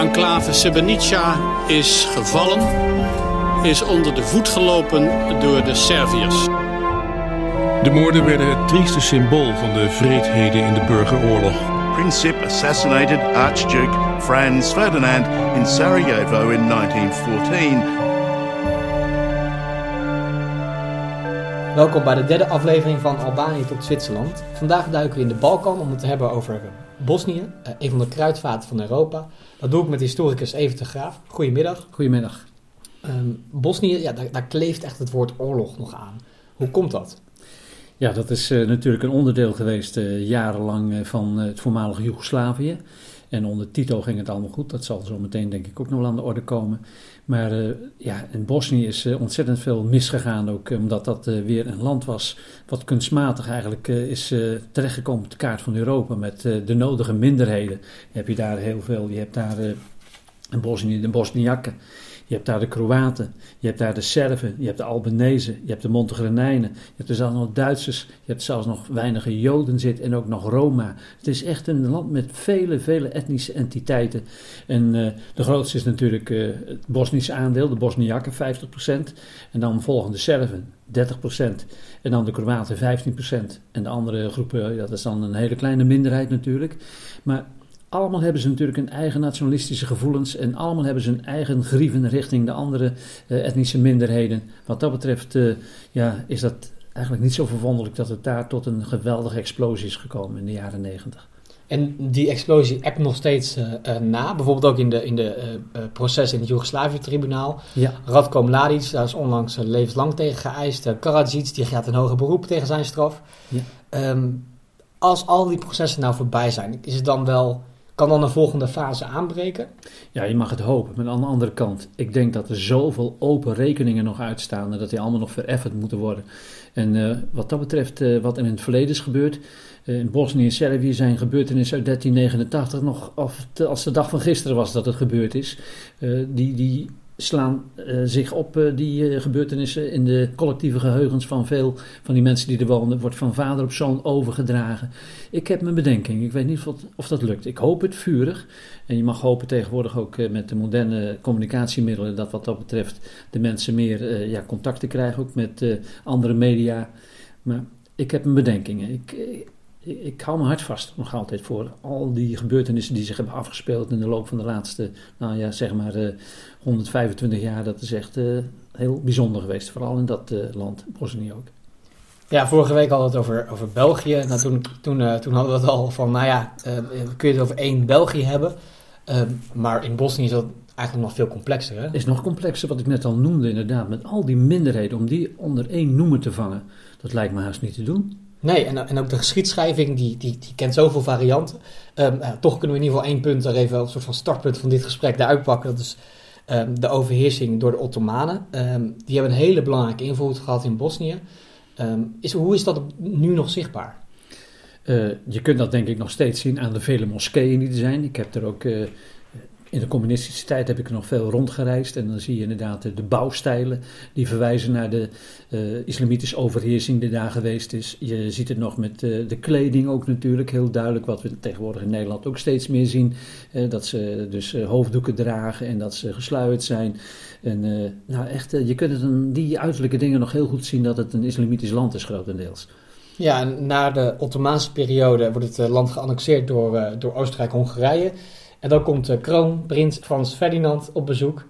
enclave Srebrenica is gevallen, is onder de voet gelopen door de Serviërs. De moorden werden het trieste symbool van de vreedheden in de burgeroorlog. Princip assassinated Archduke Franz Ferdinand in Sarajevo in 1914. Welkom bij de derde aflevering van Albanië tot Zwitserland. Vandaag duiken we in de Balkan om het te hebben over Bosnië, eh, een van de kruidvaten van Europa. Dat doe ik met historicus Even de Graaf. Goedemiddag. Goedemiddag. Um, Bosnië, ja, daar, daar, kleeft echt het woord oorlog nog aan. Hoe komt dat? Ja, dat is uh, natuurlijk een onderdeel geweest uh, jarenlang uh, van het voormalige Joegoslavië. En onder Tito ging het allemaal goed. Dat zal zo meteen denk ik ook nog wel aan de orde komen. Maar uh, ja, in Bosnië is uh, ontzettend veel misgegaan ook. Omdat dat weer een land was wat kunstmatig eigenlijk is terechtgekomen op de kaart van Europa. Met de nodige minderheden. Heb je daar heel veel. Je hebt daar in Bosnië de Bosniakken. Je hebt daar de Kroaten, je hebt daar de Serven, je hebt de Albanese, je hebt de Montenegrijnen, je hebt er zelfs nog Duitsers, je hebt zelfs nog weinige Joden zit en ook nog Roma. Het is echt een land met vele, vele etnische entiteiten. En uh, de grootste is natuurlijk uh, het Bosnische aandeel, de Bosniakken 50%. En dan volgen de Serven 30%. En dan de Kroaten 15%. En de andere groepen, dat is dan een hele kleine minderheid natuurlijk. Maar allemaal hebben ze natuurlijk hun eigen nationalistische gevoelens en allemaal hebben ze hun eigen grieven richting de andere uh, etnische minderheden. Wat dat betreft uh, ja, is dat eigenlijk niet zo verwonderlijk dat het daar tot een geweldige explosie is gekomen in de jaren negentig. En die explosie ebt nog steeds uh, na, bijvoorbeeld ook in de, in de proces in het Joegoslavië-tribunaal. Ja. Radko Mladic, daar is onlangs levenslang tegen geëist. Karadzic, die gaat een hoger beroep tegen zijn straf. Ja. Um, als al die processen nou voorbij zijn, is het dan wel kan dan een volgende fase aanbreken? Ja, je mag het hopen. Maar aan de andere kant, ik denk dat er zoveel open rekeningen nog uitstaan en dat die allemaal nog vereffend moeten worden. En uh, wat dat betreft, uh, wat er in het verleden is gebeurd, uh, in Bosnië en Servië zijn gebeurtenissen uit 1389 nog, of als de dag van gisteren was dat het gebeurd is, die, die slaan uh, zich op uh, die uh, gebeurtenissen in de collectieve geheugens van veel van die mensen die er wonen. Wordt van vader op zoon overgedragen. Ik heb mijn bedenking. Ik weet niet of, of dat lukt. Ik hoop het vurig. En je mag hopen tegenwoordig ook met de moderne communicatiemiddelen dat wat dat betreft de mensen meer ja, contacten krijgen, ook met andere media. Maar ik heb mijn bedenkingen. Ik, ik hou me hard vast nog altijd voor al die gebeurtenissen die zich hebben afgespeeld in de loop van de laatste, nou ja, zeg maar uh, 125 jaar. Dat is echt uh, heel bijzonder geweest, vooral in dat uh, land, Bosnië ook. Ja, vorige week hadden we het over, over België. Nou, toen, toen, toen hadden we het al van, nou ja, kun je het over één België hebben. maar in Bosnië is dat eigenlijk nog veel complexer, hè? is nog complexer, wat ik net al noemde inderdaad. Met al die minderheden, om die onder één noemer te vangen. Dat lijkt me haast niet te doen. Nee, en, en ook de geschiedschrijving, die, die, die kent zoveel varianten. Uh, toch kunnen we in ieder geval één punt er even als soort van startpunt van dit gesprek eruit pakken. Dat is um, de overheersing door de Ottomanen. Um, die hebben een hele belangrijke invloed gehad in Bosnië. is, hoe is dat nu nog zichtbaar? Uh, je kunt dat denk ik nog steeds zien aan de vele moskeeën die er zijn. Ik heb er ook... Uh, in de communistische tijd heb ik nog veel rondgereisd en dan zie je inderdaad de bouwstijlen die verwijzen naar de uh, islamitische overheersing die daar geweest is. Je ziet het nog met uh, de kleding ook natuurlijk heel duidelijk, wat we tegenwoordig in Nederland ook steeds meer zien. Uh, dat ze dus hoofddoeken dragen en dat ze gesluierd zijn. En nou echt, je kunt het die uiterlijke dingen nog heel goed zien dat het een islamitisch land is grotendeels. Ja, en na de Ottomaanse periode wordt het land geannexeerd door, door Oostenrijk-Hongarije. En dan komt de kroonprins Frans Ferdinand op bezoek.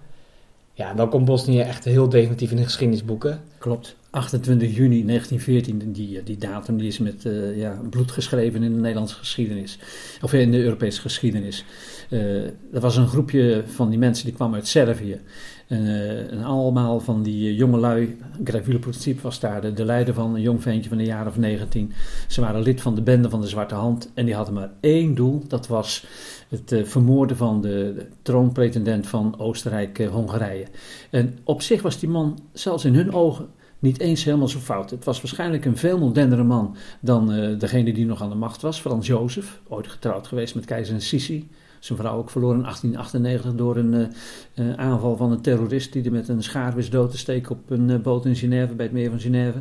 Ja, dan komt Bosnië echt heel definitief in de geschiedenisboeken. Klopt. 28 juni 1914, die, die datum die is met uh, ja, bloed geschreven in de Nederlandse geschiedenis. Of in de Europese geschiedenis. Uh, er was een groepje van die mensen die kwam uit Servië. En, allemaal van die jongelui, Gravule Principe was daar de, de, leider van, een jong ventje van een jaar of 19. Ze waren lid van de bende van de Zwarte Hand en die hadden maar één doel, dat was het vermoorden van de, de troonpretendent van Oostenrijk-Hongarije. en op zich was die man, zelfs in hun ogen, niet eens helemaal zo fout. Het was waarschijnlijk een veel modernere man dan uh, degene die nog aan de macht was, Frans Jozef, ooit getrouwd geweest met keizer Sisi. Zijn vrouw ook verloren in 1898 door een uh, aanval van een terrorist die er met een schaar wist dood te steken op een boot in Genève, bij het meer van Genève.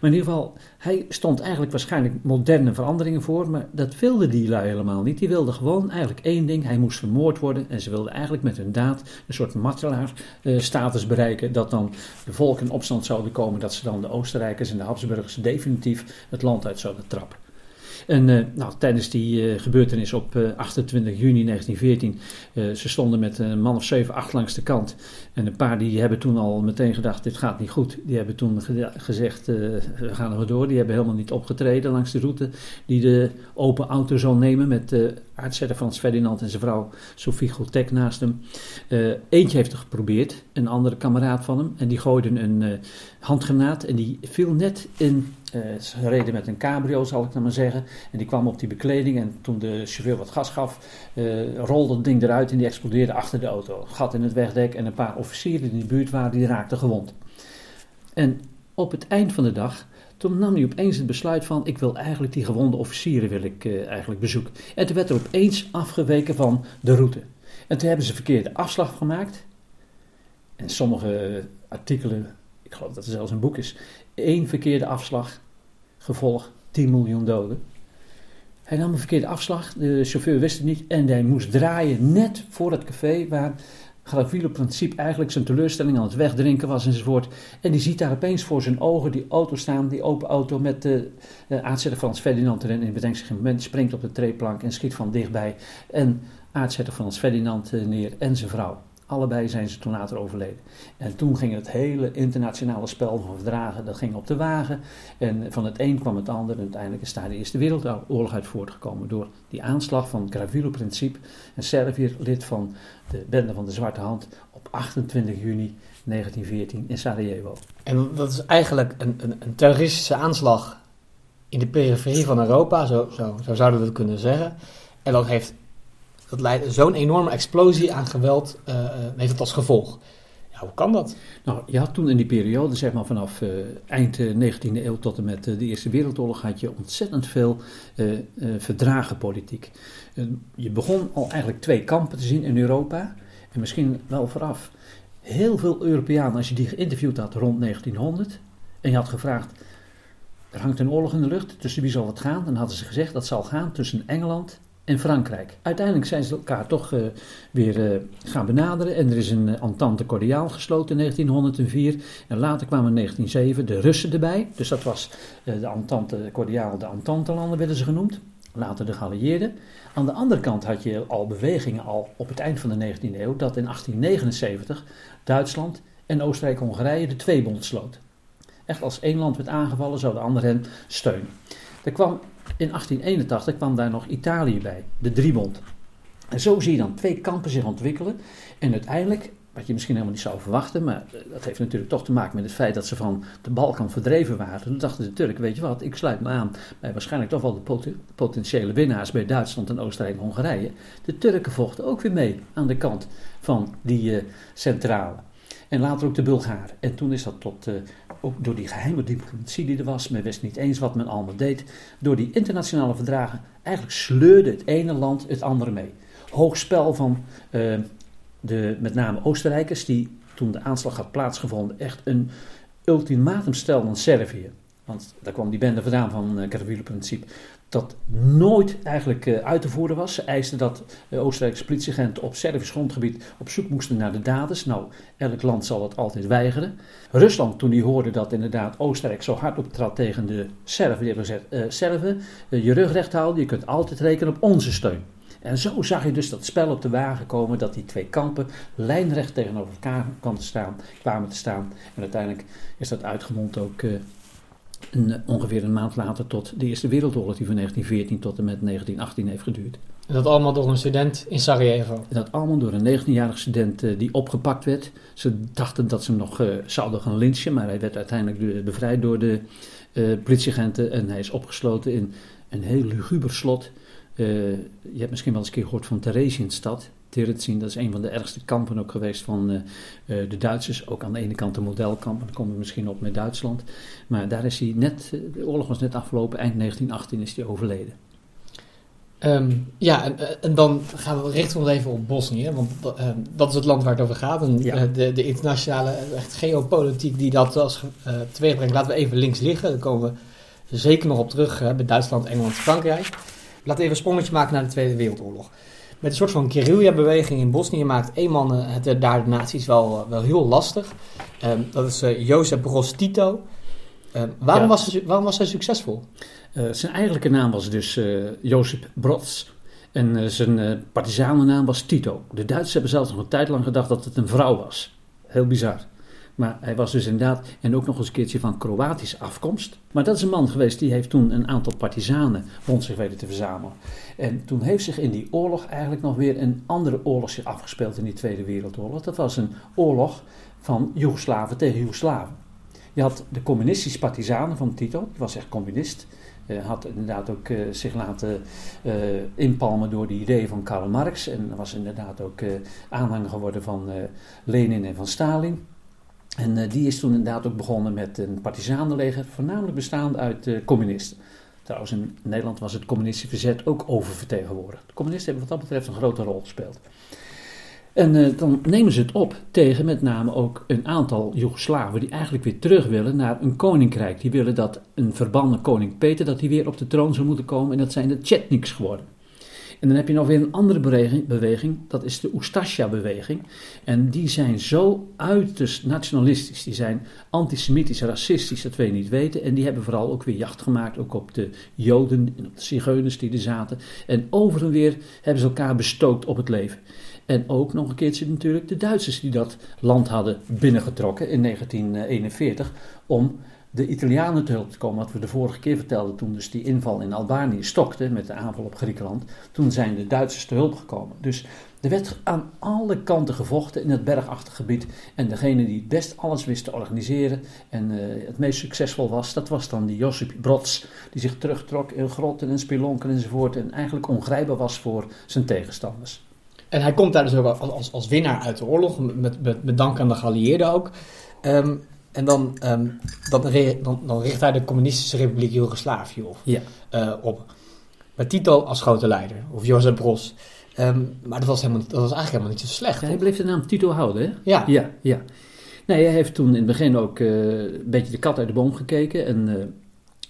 Maar in ieder geval, hij stond eigenlijk waarschijnlijk moderne veranderingen voor, maar dat wilde die lui helemaal niet. Die wilden gewoon eigenlijk één ding, hij moest vermoord worden en ze wilden eigenlijk met hun daad een soort martelaarstatus bereiken, dat dan de volken in opstand zouden komen, dat ze dan de Oostenrijkers en de Habsburgers definitief het land uit zouden trappen. En uh, nou, tijdens die uh, gebeurtenis op uh, 28 juni 1914, ze stonden met een man of 7, 8 langs de kant. En een paar die hebben toen al meteen gedacht, dit gaat niet goed. Die hebben toen ge gezegd, we gaan er door. Die hebben helemaal niet opgetreden langs de route die de open auto zal nemen met de aardzetter Frans Ferdinand en zijn vrouw Sophie Gotek naast hem. eentje heeft het geprobeerd, een andere kameraad van hem. En die gooide een handgranaat en die viel net in uh, ze reden met een cabrio, zal ik dan maar zeggen. En die kwam op die bekleding. En toen de chauffeur wat gas gaf, uh, rolde het ding eruit en die explodeerde achter de auto. Gat in het wegdek en een paar officieren die in de buurt waren, die raakten gewond. En op het eind van de dag, toen nam hij opeens het besluit van: ik wil eigenlijk die gewonde officieren wil ik, uh, eigenlijk bezoeken. En toen werd er opeens afgeweken van de route. En toen hebben ze verkeerde afslag gemaakt. En sommige artikelen, ik geloof dat er zelfs een boek is, één verkeerde afslag Gevolg 10 miljoen doden. Hij nam een verkeerde afslag, de chauffeur wist het niet en hij moest draaien net voor het café waar Gravilo Principe eigenlijk zijn teleurstelling aan het wegdrinken was enzovoort. En die ziet daar opeens voor zijn ogen die auto staan, die open auto met de, de aardzetter Frans Ferdinand erin. En bedenkt een moment, springt op de treeplank en schiet van dichtbij. En aardzetter Frans Ferdinand eh, neer en zijn vrouw. Allebei zijn ze toen later overleden. En toen ging het hele internationale spel van verdragen, dat ging op de wagen. En van het een kwam het ander. En uiteindelijk is daar de Eerste Wereldoorlog uit voortgekomen. Door die aanslag van Gravilo Principe, een Serviër, lid van de Bende van de Zwarte Hand, op 28 juni 1914 in Sarajevo. En dat is eigenlijk een, een, een terroristische aanslag in de periferie van Europa, zo, zo, zo zouden we het kunnen zeggen. En dat heeft dat leidt zo'n enorme explosie aan geweld, uh, heeft het als gevolg. Ja, hoe kan dat? Nou, je had toen in die periode, zeg maar vanaf uh, eind 19e eeuw tot en met de Eerste Wereldoorlog, had je ontzettend veel verdragenpolitiek. je begon al eigenlijk twee kampen te zien in Europa. En misschien wel vooraf heel veel Europeanen, als je die geïnterviewd had rond 1900, en je had gevraagd, er hangt een oorlog in de lucht, tussen wie zal het gaan? Dan hadden ze gezegd, dat zal gaan tussen Engeland en Frankrijk. Uiteindelijk zijn ze elkaar toch uh, weer uh, gaan benaderen en er is een uh, Entente Cordiale gesloten in 1904 en later kwamen in 1907 de Russen erbij. Dus dat was de Entente Cordiale, de Entente-landen werden ze genoemd. Later de geallieerden. Aan de andere kant had je al bewegingen al op het eind van de 19e eeuw dat in 1879 Duitsland en Oostenrijk-Hongarije de tweebond sloot. Echt als één land werd aangevallen zou de ander hen steunen. Er kwam in 1881 kwam daar nog Italië bij, de Driebond. En zo zie je dan twee kampen zich ontwikkelen. En uiteindelijk, wat je misschien helemaal niet zou verwachten, maar eh, dat heeft natuurlijk toch te maken met het feit dat ze van de Balkan verdreven waren. Toen dachten de Turken, weet je wat, ik sluit me aan bij waarschijnlijk toch wel de potentiële winnaars bij Duitsland en Oostenrijk en Hongarije. De Turken vochten ook weer mee aan de kant van die uh, centrale. En later ook de Bulgaren. En toen is dat tot, uh, ook door die geheime diplomatie die er was, men wist niet eens wat men allemaal deed, door die internationale verdragen, eigenlijk sleurde het ene land het andere mee. Hoog spel van uh, de met name Oostenrijkers, die toen de aanslag had plaatsgevonden, echt een ultimatum stelden aan Servië. Want daar kwam die bende vandaan van uh, Principe dat nooit eigenlijk uh, uit te voeren was. Ze eisten dat Oostenrijkse politieagenten op Servisch grondgebied op zoek moesten naar de daders. Nou, elk land zal dat altijd weigeren. Rusland, toen die hoorde dat inderdaad Oostenrijk zo hard optrad tegen de Serven, die hebben gezegd, uh, Serven, je rug recht houden, je kunt altijd rekenen op onze steun. En zo zag je dus dat spel op de wagen komen, dat die twee kampen lijnrecht tegenover elkaar kwamen te staan. Kwamen te staan. En uiteindelijk is dat uitgemond ook een, eh, ongeveer een maand later tot de Eerste Wereldoorlog, die van 1914 tot en met 1918 heeft geduurd. En dat allemaal door een student in Sarajevo? En dat allemaal door een 19-jarige student uh, die opgepakt werd. Ze dachten dat ze hem nog uh, zouden gaan lynchen, maar hij werd uiteindelijk bevrijd door de uh, politieagenten en hij is opgesloten in een heel luguber slot. je hebt misschien wel eens een keer gehoord van Theresienstad. Terezin, dat is een van de ergste kampen ook geweest van uh, de Duitsers. Ook aan de ene kant een modelkamp, dan komen we misschien op met Duitsland. Maar daar is hij net, eh, de oorlog was net afgelopen, eind 1918 is hij overleden. Ehm, ja, en, eh, en, dan gaan we richten ons even op Bosnië, want uh, dat is het land waar het over gaat. En ja. de, de, internationale echt geopolitiek die dat als uh, teweeg brengt, laten we even links liggen. Daar komen we zeker nog op terug bij Duitsland, Engeland, Frankrijk. Laten we even een sprongetje maken naar de Tweede Wereldoorlog. Met een soort van guerrilla-beweging in Bosnië maakt één man het daar de naties wel, wel heel lastig. Um, dat is Jozef Broz Tito. Ehm, waarom, ja. was hij, waarom was hij succesvol? Uh, zijn eigenlijke naam was dus uh, Jozef Broz. En uh, zijn partisanennaam was Tito. De Duitsers hebben zelfs nog een tijd lang gedacht dat het een vrouw was. Heel bizar. Maar hij was dus inderdaad, en ook nog eens een keertje van Kroatische afkomst. Maar dat is een man geweest die heeft toen een aantal partisanen rond zich weten te verzamelen. En toen heeft zich in die oorlog eigenlijk nog weer een andere oorlog zich afgespeeld in die Tweede Wereldoorlog. Dat was een oorlog van Joegoslaven tegen Joegoslaven. Je had de communistische partisanen van Tito, die was echt communist. Uh, had inderdaad ook uh, zich laten uh, inpalmen door de ideeën van Karl Marx. En was inderdaad ook aanhanger geworden van Lenin en van Stalin. En die is toen inderdaad ook begonnen met een partisanenleger, voornamelijk bestaande uit communisten. Trouwens, in Nederland was het communistische verzet ook oververtegenwoordigd. De communisten hebben wat dat betreft een grote rol gespeeld. En uh, dan nemen ze het op tegen met name ook een aantal Joegoslaven die eigenlijk weer terug willen naar een koninkrijk. Die willen dat een verbannen koning Peter, dat hij weer op de troon zou moeten komen en dat zijn de Chetniks geworden. En dan heb je nog weer een andere beweging, beweging dat is de Ustasja-beweging. En die zijn zo uiterst nationalistisch, die zijn antisemitisch, racistisch, dat je niet weten. En die hebben vooral ook weer jacht gemaakt, ook op de Joden en op de Zigeuners die er zaten. En over en weer hebben ze elkaar bestookt op het leven. En ook nog een keertje natuurlijk de Duitsers die dat land hadden binnengetrokken in 1941 om de Italianen te hulp te komen. Wat we de vorige keer vertelden toen dus die inval in Albanië stokte met de aanval op Griekenland. Toen zijn de Duitsers te hulp gekomen. Dus er werd aan alle kanten gevochten in het bergachtig gebied. En degene die het best alles wist te organiseren en uh, het meest succesvol was, dat was dan die Josip Broz. Die zich terugtrok in grotten en spelonken enzovoort. En eigenlijk ongrijpbaar was voor zijn tegenstanders. En hij komt daar dus ook als, als winnaar uit de oorlog, met, met, dank aan de geallieerden ook. Um, en dan, um, dan, dan, dan, richt hij de Communistische Republiek Joegoslavië op. Ja. Uh, op. Met Tito als grote leider, of Jozef Broz. Um, maar dat was, helemaal, dat was eigenlijk helemaal niet zo slecht. Ja, hij bleef de naam Tito houden, hè? Ja. Ja, ja. Nee, hij heeft toen in het begin ook uh, een beetje de kat uit de boom gekeken. En uh,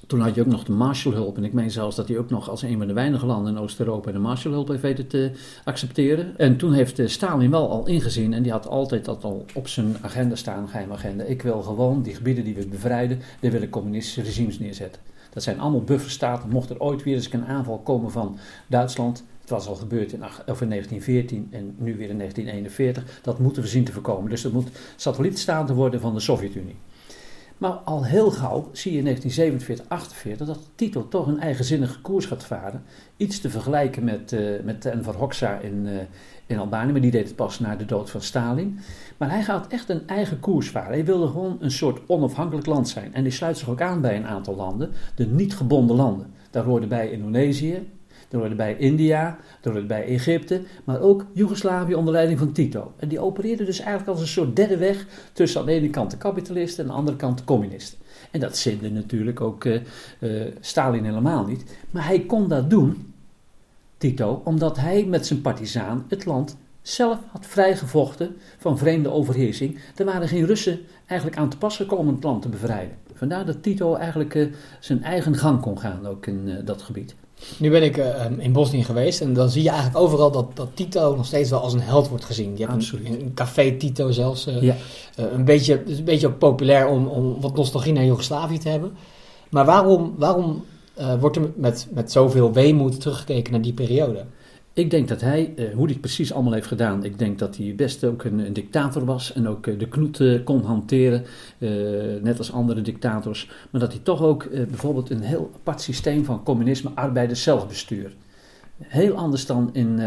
toen had je ook nog de Marshallhulp. En ik meen zelfs dat hij ook nog als een van de weinige landen in Oost-Europa de Marshallhulp heeft weten te accepteren. En toen heeft Stalin wel al ingezien, en die had altijd dat al op zijn agenda staan, geheime agenda. Ik wil gewoon die gebieden die we bevrijden, daar willen communistische regimes neerzetten. Dat zijn allemaal bufferstaten. Mocht er ooit weer eens een aanval komen van Duitsland, het was al gebeurd in 1914 en nu weer in 1941. Dat moeten we zien te voorkomen. Dus dat moet satellietstaten worden van de Sovjet-Unie. Maar al heel gauw zie je in 1947, 48 dat Tito toch een eigenzinnige koers gaat varen. Iets te vergelijken met, uh, met Enver Hoxha in, uh, in Albanië, maar die deed het pas na de dood van Stalin. Maar hij gaat echt een eigen koers varen. Hij wilde gewoon een soort onafhankelijk land zijn. En die sluit zich ook aan bij een aantal landen, de niet gebonden landen. Daar hoorde bij Indonesië, er hoorde bij India, er hoorde bij Egypte, maar ook Joegoslavië onder leiding van Tito. En die opereerde dus eigenlijk als een soort derde weg tussen aan de ene kant de kapitalisten en aan de andere kant de communisten. En dat zinde natuurlijk ook uh, uh, Stalin helemaal niet. Maar hij kon dat doen, Tito, omdat hij met zijn partizaan het land zelf had vrijgevochten van vreemde overheersing. Er waren geen Russen eigenlijk aan te pas gekomen om het land te bevrijden. Vandaar dat Tito eigenlijk uh, zijn eigen gang kon gaan, ook in dat gebied. Nu ben ik uh, in Bosnië geweest en dan zie je eigenlijk overal dat, dat Tito nog steeds wel als een held wordt gezien. Je hebt Absoluut. een, een, café Tito zelfs. Uh, ja. uh, een beetje, is een beetje populair om, om wat nostalgie naar Joegoslavië te hebben. Maar waarom, waarom wordt er met, met zoveel weemoed teruggekeken naar die periode? Ik denk dat hij, uh, hoe hij het precies allemaal heeft gedaan, ik denk dat hij best ook een, een dictator was en ook uh, de knoet uh, kon hanteren, net als andere dictators. Maar dat hij toch ook bijvoorbeeld een heel apart systeem van communisme, arbeiders zelfbestuur. Heel anders dan in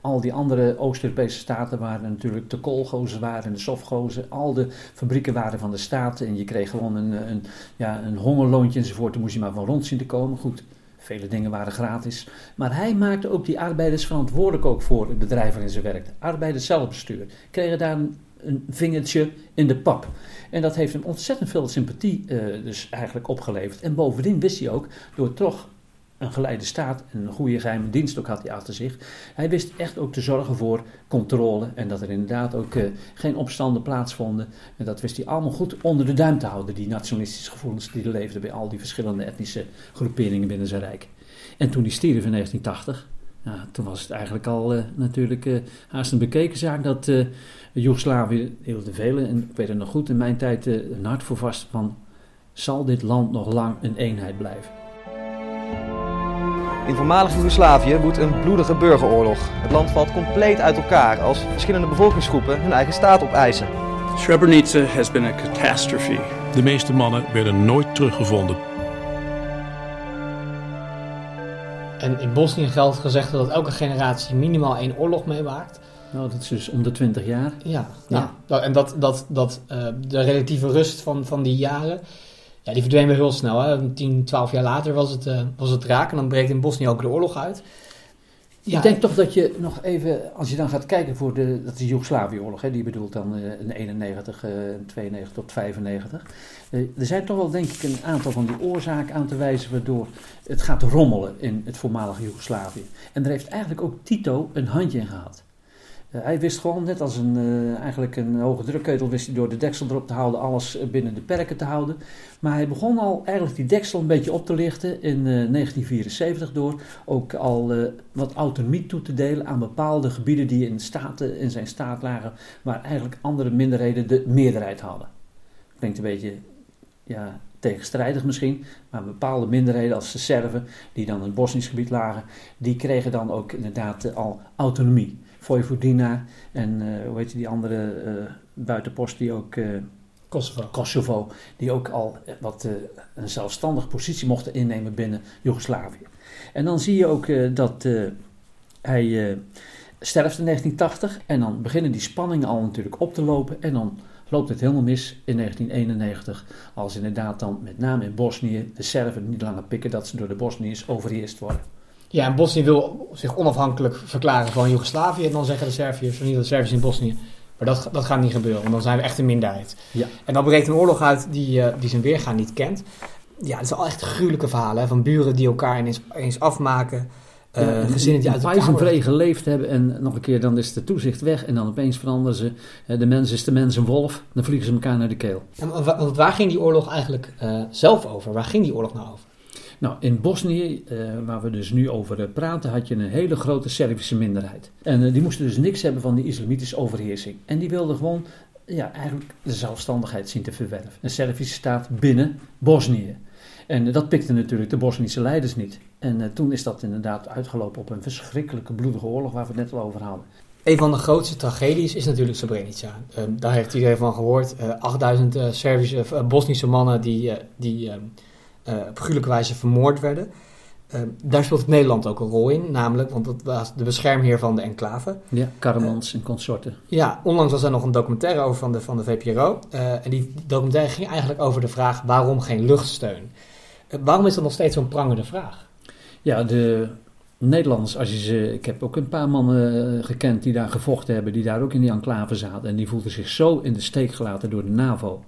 al die andere Oost-Europese staten waar natuurlijk de koolgozen waren en de sofgozen. Al de fabrieken waren van de staat en je kreeg gewoon een, een, ja, een hongerloontje enzovoort. Dan moest je maar van rond zien te komen. Goed, Vele dingen waren gratis. Maar hij maakte ook die arbeiders verantwoordelijk ook voor het bedrijf waarin ze werkten. Arbeiders zelfbestuur. Kregen daar een, vingertje in de pap. En dat heeft hem ontzettend veel sympathie uh, dus eigenlijk opgeleverd. En bovendien wist hij ook, door toch een geleide staat en een goede geheime dienst ook had hij achter zich. Hij wist echt ook te zorgen voor controle en dat er inderdaad ook uh, geen opstanden plaatsvonden. En dat wist hij allemaal goed onder de duim te houden, die nationalistische gevoelens die er leefden bij al die verschillende etnische groeperingen binnen zijn rijk. En toen hij stierf in 1980, nou, toen was het eigenlijk al uh, natuurlijk uh, haast een bekeken zaak dat Joegoslavië hielden velen, en ik weet het nog goed, in mijn tijd een hart voor vast van zal dit land nog lang een eenheid blijven. In voormalig Joegoslavië woedt een bloedige burgeroorlog. Het land valt compleet uit elkaar als verschillende bevolkingsgroepen hun eigen staat opeisen. Srebrenica has been a catastrophe. De meeste mannen werden nooit teruggevonden. En in Bosnië geldt gezegd dat elke generatie minimaal één oorlog meemaakt. Nou, dat is dus om de 20 jaar. Ja, ja. Nou, en dat, dat, dat uh, de relatieve rust van, van die jaren, ja, die verdween weer heel snel. Hè. 10, 12 jaar later was het, uh, was het raak en dan breekt in Bosnië ook de oorlog uit. Ja, ik denk toch dat je nog even, als je dan gaat kijken voor de, dat is de Joegoslavië-oorlog, hè, die bedoelt dan uh, in 91, uh, 92 tot 95. Uh, er zijn toch wel denk ik een aantal van die oorzaken aan te wijzen waardoor het gaat rommelen in het voormalige Joegoslavië. En daar heeft eigenlijk ook Tito een handje in gehad. Uh, hij wist gewoon, net als een, uh, eigenlijk een hoge drukketel, wist hij door de deksel erop te houden, alles binnen de perken te houden. Maar hij begon al eigenlijk die deksel een beetje op te lichten in uh, 1974 door ook al wat autonomie toe te delen aan bepaalde gebieden die in, staten, in zijn staat lagen, waar eigenlijk andere minderheden de meerderheid hadden. Klinkt een beetje ja, tegenstrijdig misschien, maar bepaalde minderheden als de Serven, die dan in het Bosnisch gebied lagen, die kregen dan ook inderdaad al autonomie. Vojvodina en uh, hoe heet die andere uh, buitenpost die ook... Uh, Kosovo. Kosovo, die ook al wat een zelfstandige positie mochten innemen binnen Joegoslavië. En dan zie je ook dat hij sterft in 1980 en dan beginnen die spanningen al natuurlijk op te lopen en dan loopt het helemaal mis in 1991. Als inderdaad dan met name in Bosnië de Serven niet langer pikken dat ze door de Bosniërs overheerst worden. Ja, en Bosnië wil zich onafhankelijk verklaren van Joegoslavië. En dan zeggen de Serviërs, niet de Serviërs in Bosnië. Maar dat, dat gaat niet gebeuren, want dan zijn we echt een minderheid. Ja. En dan breekt een oorlog uit die, uh, die zijn weergaan niet kent. Ja, het zijn al echt gruwelijke verhalen hè, van buren die elkaar ineens, ineens afmaken. Uh, ja, gezinnen die uit elkaar geleefd hebben en nog een keer dan is de toezicht weg en dan opeens veranderen ze. De mens is de mens een wolf, dan vliegen ze elkaar naar de keel. En want waar ging die oorlog eigenlijk uh, zelf over? Waar ging die oorlog nou over? Nou, in Bosnië, uh, waar we dus nu over praten, had je een hele grote Servische minderheid. En uh, die moesten dus niks hebben van die islamitische overheersing. En die wilden gewoon ja, eigenlijk de zelfstandigheid zien te verwerven. Een Servische staat binnen Bosnië. En dat pikte natuurlijk de Bosnische leiders niet. En toen is dat inderdaad uitgelopen op een verschrikkelijke bloedige oorlog waar we het net al over hadden. Een van de grootste tragedies is natuurlijk Srebrenica. daar heeft iedereen van gehoord. 8000 Servische, Bosnische mannen die, die op gruwelijke wijze vermoord werden. Uh, daar speelt Nederland ook een rol in, namelijk, want dat was de beschermheer van de enclave. Ja, Karremans uh, en consorten. Ja, onlangs was er nog een documentaire over van de, van de VPRO. Uh, en die documentaire ging eigenlijk over de vraag waarom geen luchtsteun. waarom is dat nog steeds zo'n prangende vraag? Ja, de Nederlanders, als je ze, ik heb ook een paar mannen gekend die daar gevochten hebben, die daar ook in die enclave zaten. En die voelden zich zo in de steek gelaten door de NAVO.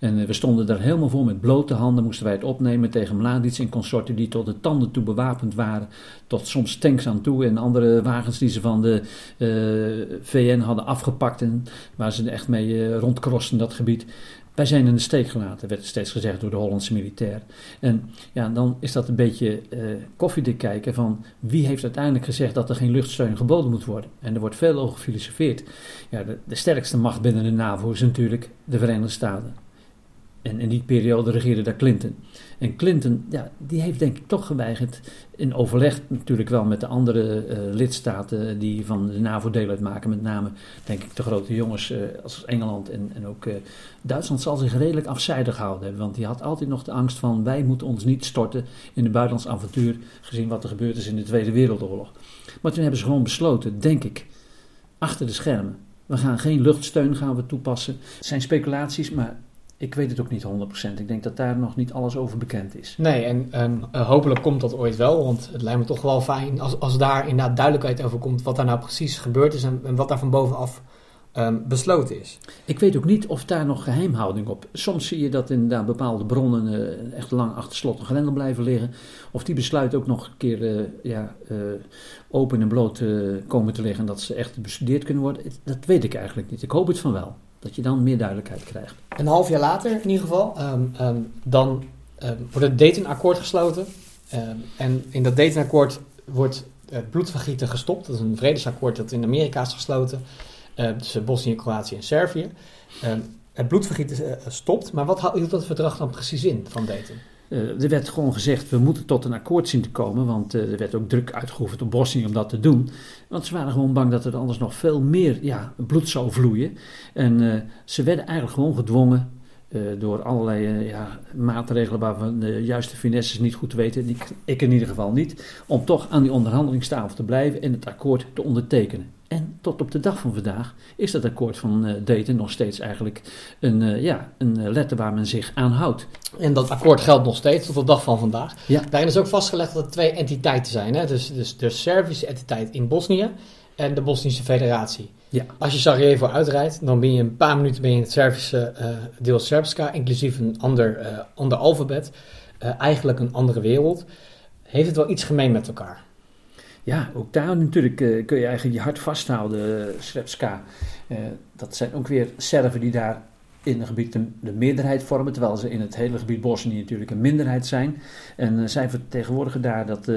En we stonden daar helemaal voor met blote handen, moesten wij het opnemen tegen Mladic en consorten die tot de tanden toe bewapend waren. Tot soms tanks aan toe en andere wagens die ze van de uh, VN hadden afgepakt en waar ze echt mee uh, dat gebied. Wij zijn in de steek gelaten, werd steeds gezegd door de Hollandse militair. En ja, dan is dat een beetje uh, koffiedik kijken van wie heeft uiteindelijk gezegd dat er geen luchtsteun geboden moet worden. En er wordt veel over gefilosofeerd. Ja, de sterkste macht binnen de NAVO is natuurlijk de Verenigde Staten. En in die periode regeerde daar Clinton. En Clinton, ja, die heeft denk ik toch geweigerd, in overleg natuurlijk wel met de andere uh, lidstaten die van de NAVO deel uitmaken, met name denk ik de grote jongens uh, als Engeland en, en ook uh, Duitsland zal zich redelijk afzijdig gehouden hebben, want die had altijd nog de angst van wij moeten ons niet storten in een buitenlands avontuur, gezien wat er gebeurd is in de Tweede Wereldoorlog. Maar toen hebben ze gewoon besloten, denk ik, achter de schermen, we gaan geen luchtsteun gaan we toepassen. Het zijn speculaties, maar ik weet het ook niet 100%. Ik denk dat daar nog niet alles over bekend is. Nee, en, en uh, hopelijk komt dat ooit wel. Want het lijkt me toch wel fijn als, als daar inderdaad duidelijkheid over komt. wat daar nou precies gebeurd is en, en wat daar van bovenaf ehm, besloten is. Ik weet ook niet of daar nog geheimhouding op. Soms zie je dat inderdaad bepaalde bronnen eh, echt lang achter slot en grendel blijven liggen. Of die besluiten ook nog een keer eh, ja, eh, open en bloot eh, komen te liggen en dat ze echt bestudeerd kunnen worden. Dat weet ik eigenlijk niet. Ik hoop het van wel. Dat je dan meer duidelijkheid krijgt. Een half jaar later in ieder geval, ehm, ehm, dan ehm, wordt het Dayton-akkoord gesloten. En in dat Dayton-akkoord wordt het bloedvergieten gestopt. Dat is een vredesakkoord dat in Amerika is gesloten eh, tussen Bosnië, Kroatië en Servië. Het bloedvergieten eh, stopt, maar wat hield dat verdrag dan precies in van Dayton? Eh, er werd gewoon gezegd, we moeten tot een akkoord zien te komen, want eh, er werd ook druk uitgeoefend op Bosnië om dat te doen. Want ze waren gewoon bang dat er anders nog veel meer ja, bloed zou vloeien. En eh, ze werden eigenlijk gewoon gedwongen door allerlei ja, maatregelen waarvan de juiste finesses niet goed weten, ik, ik in ieder geval niet, om toch aan die onderhandelingstafel te blijven en het akkoord te ondertekenen. En tot op de dag van vandaag is dat akkoord van eh, Dayton nog steeds eigenlijk een, eh, ja, een eh, letter waar men zich aan houdt. En dat akkoord geldt nog steeds tot de dag van vandaag. Ja. Daarin is ook vastgelegd dat er twee entiteiten zijn. Hè? Dus, dus de Servische entiteit in Bosnië en de Bosnische Federatie. Ja. Als je Sarajevo uitrijdt, dan ben je een paar minuten ben je in het Servische deel Srpska, inclusief een ander, ander alfabet. Eigenlijk een andere wereld. Heeft het wel iets gemeen met elkaar? Ja, ook daar natuurlijk eh, kun je eigenlijk je hart vasthouden, uh, Srpska. Eh, dat zijn ook weer Serven die daar in het gebied de, de meerderheid vormen, terwijl ze in het hele gebied Bosnië natuurlijk een minderheid zijn. En eh, zij vertegenwoordigen daar dat eh,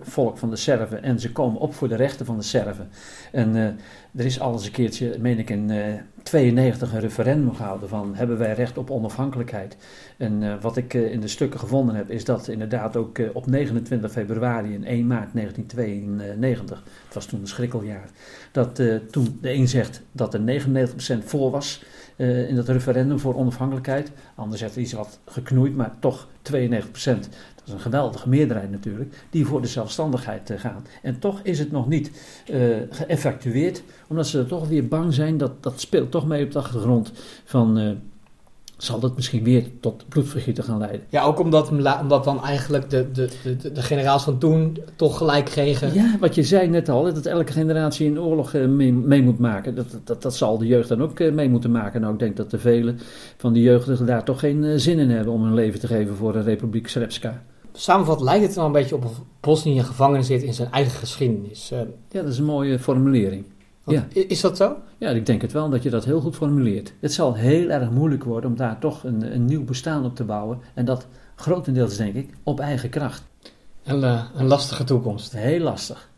volk van de Serven en ze komen op voor de rechten van de Serven. En eh, er is al eens een keertje, meen ik in eh 92, een referendum gehouden van hebben wij recht op onafhankelijkheid. En wat ik in de stukken gevonden heb, is dat inderdaad ook op 29 februari en 1 maart 1992, het was toen een schrikkeljaar, dat toen de een zegt dat er 99% voor was eh, in dat referendum voor onafhankelijkheid. Ander zegt iets wat geknoeid, maar toch 92%. Dat is een geweldige meerderheid natuurlijk, die voor de zelfstandigheid eh, gaan. En toch is het nog niet eh, geëffectueerd, omdat ze toch weer bang zijn, dat, dat speelt toch mee op de achtergrond van... zal dat misschien weer tot bloedvergieten gaan leiden? Ja, ook omdat, omdat dan eigenlijk de, de, de, de generaals van toen toch gelijk kregen. Ja, wat je zei net al, dat elke generatie een oorlog eh, mee, mee moet maken. Dat, dat, dat zal de jeugd dan ook eh, mee moeten maken. Nou, ik denk dat de velen van die jeugdigen daar toch geen eh, zin in hebben om hun leven te geven voor de Republiek Srpska. Samenvat lijkt het wel een beetje op of Bosnië gevangen zit in zijn eigen geschiedenis. Ja, dat is een mooie formulering. Want Ja. Is dat zo? Ja, ik denk het wel dat je dat heel goed formuleert. Het zal heel erg moeilijk worden om daar toch een, een nieuw bestaan op te bouwen. En dat grotendeels, denk ik, op eigen kracht. Een, eh, een lastige toekomst. Heel lastig.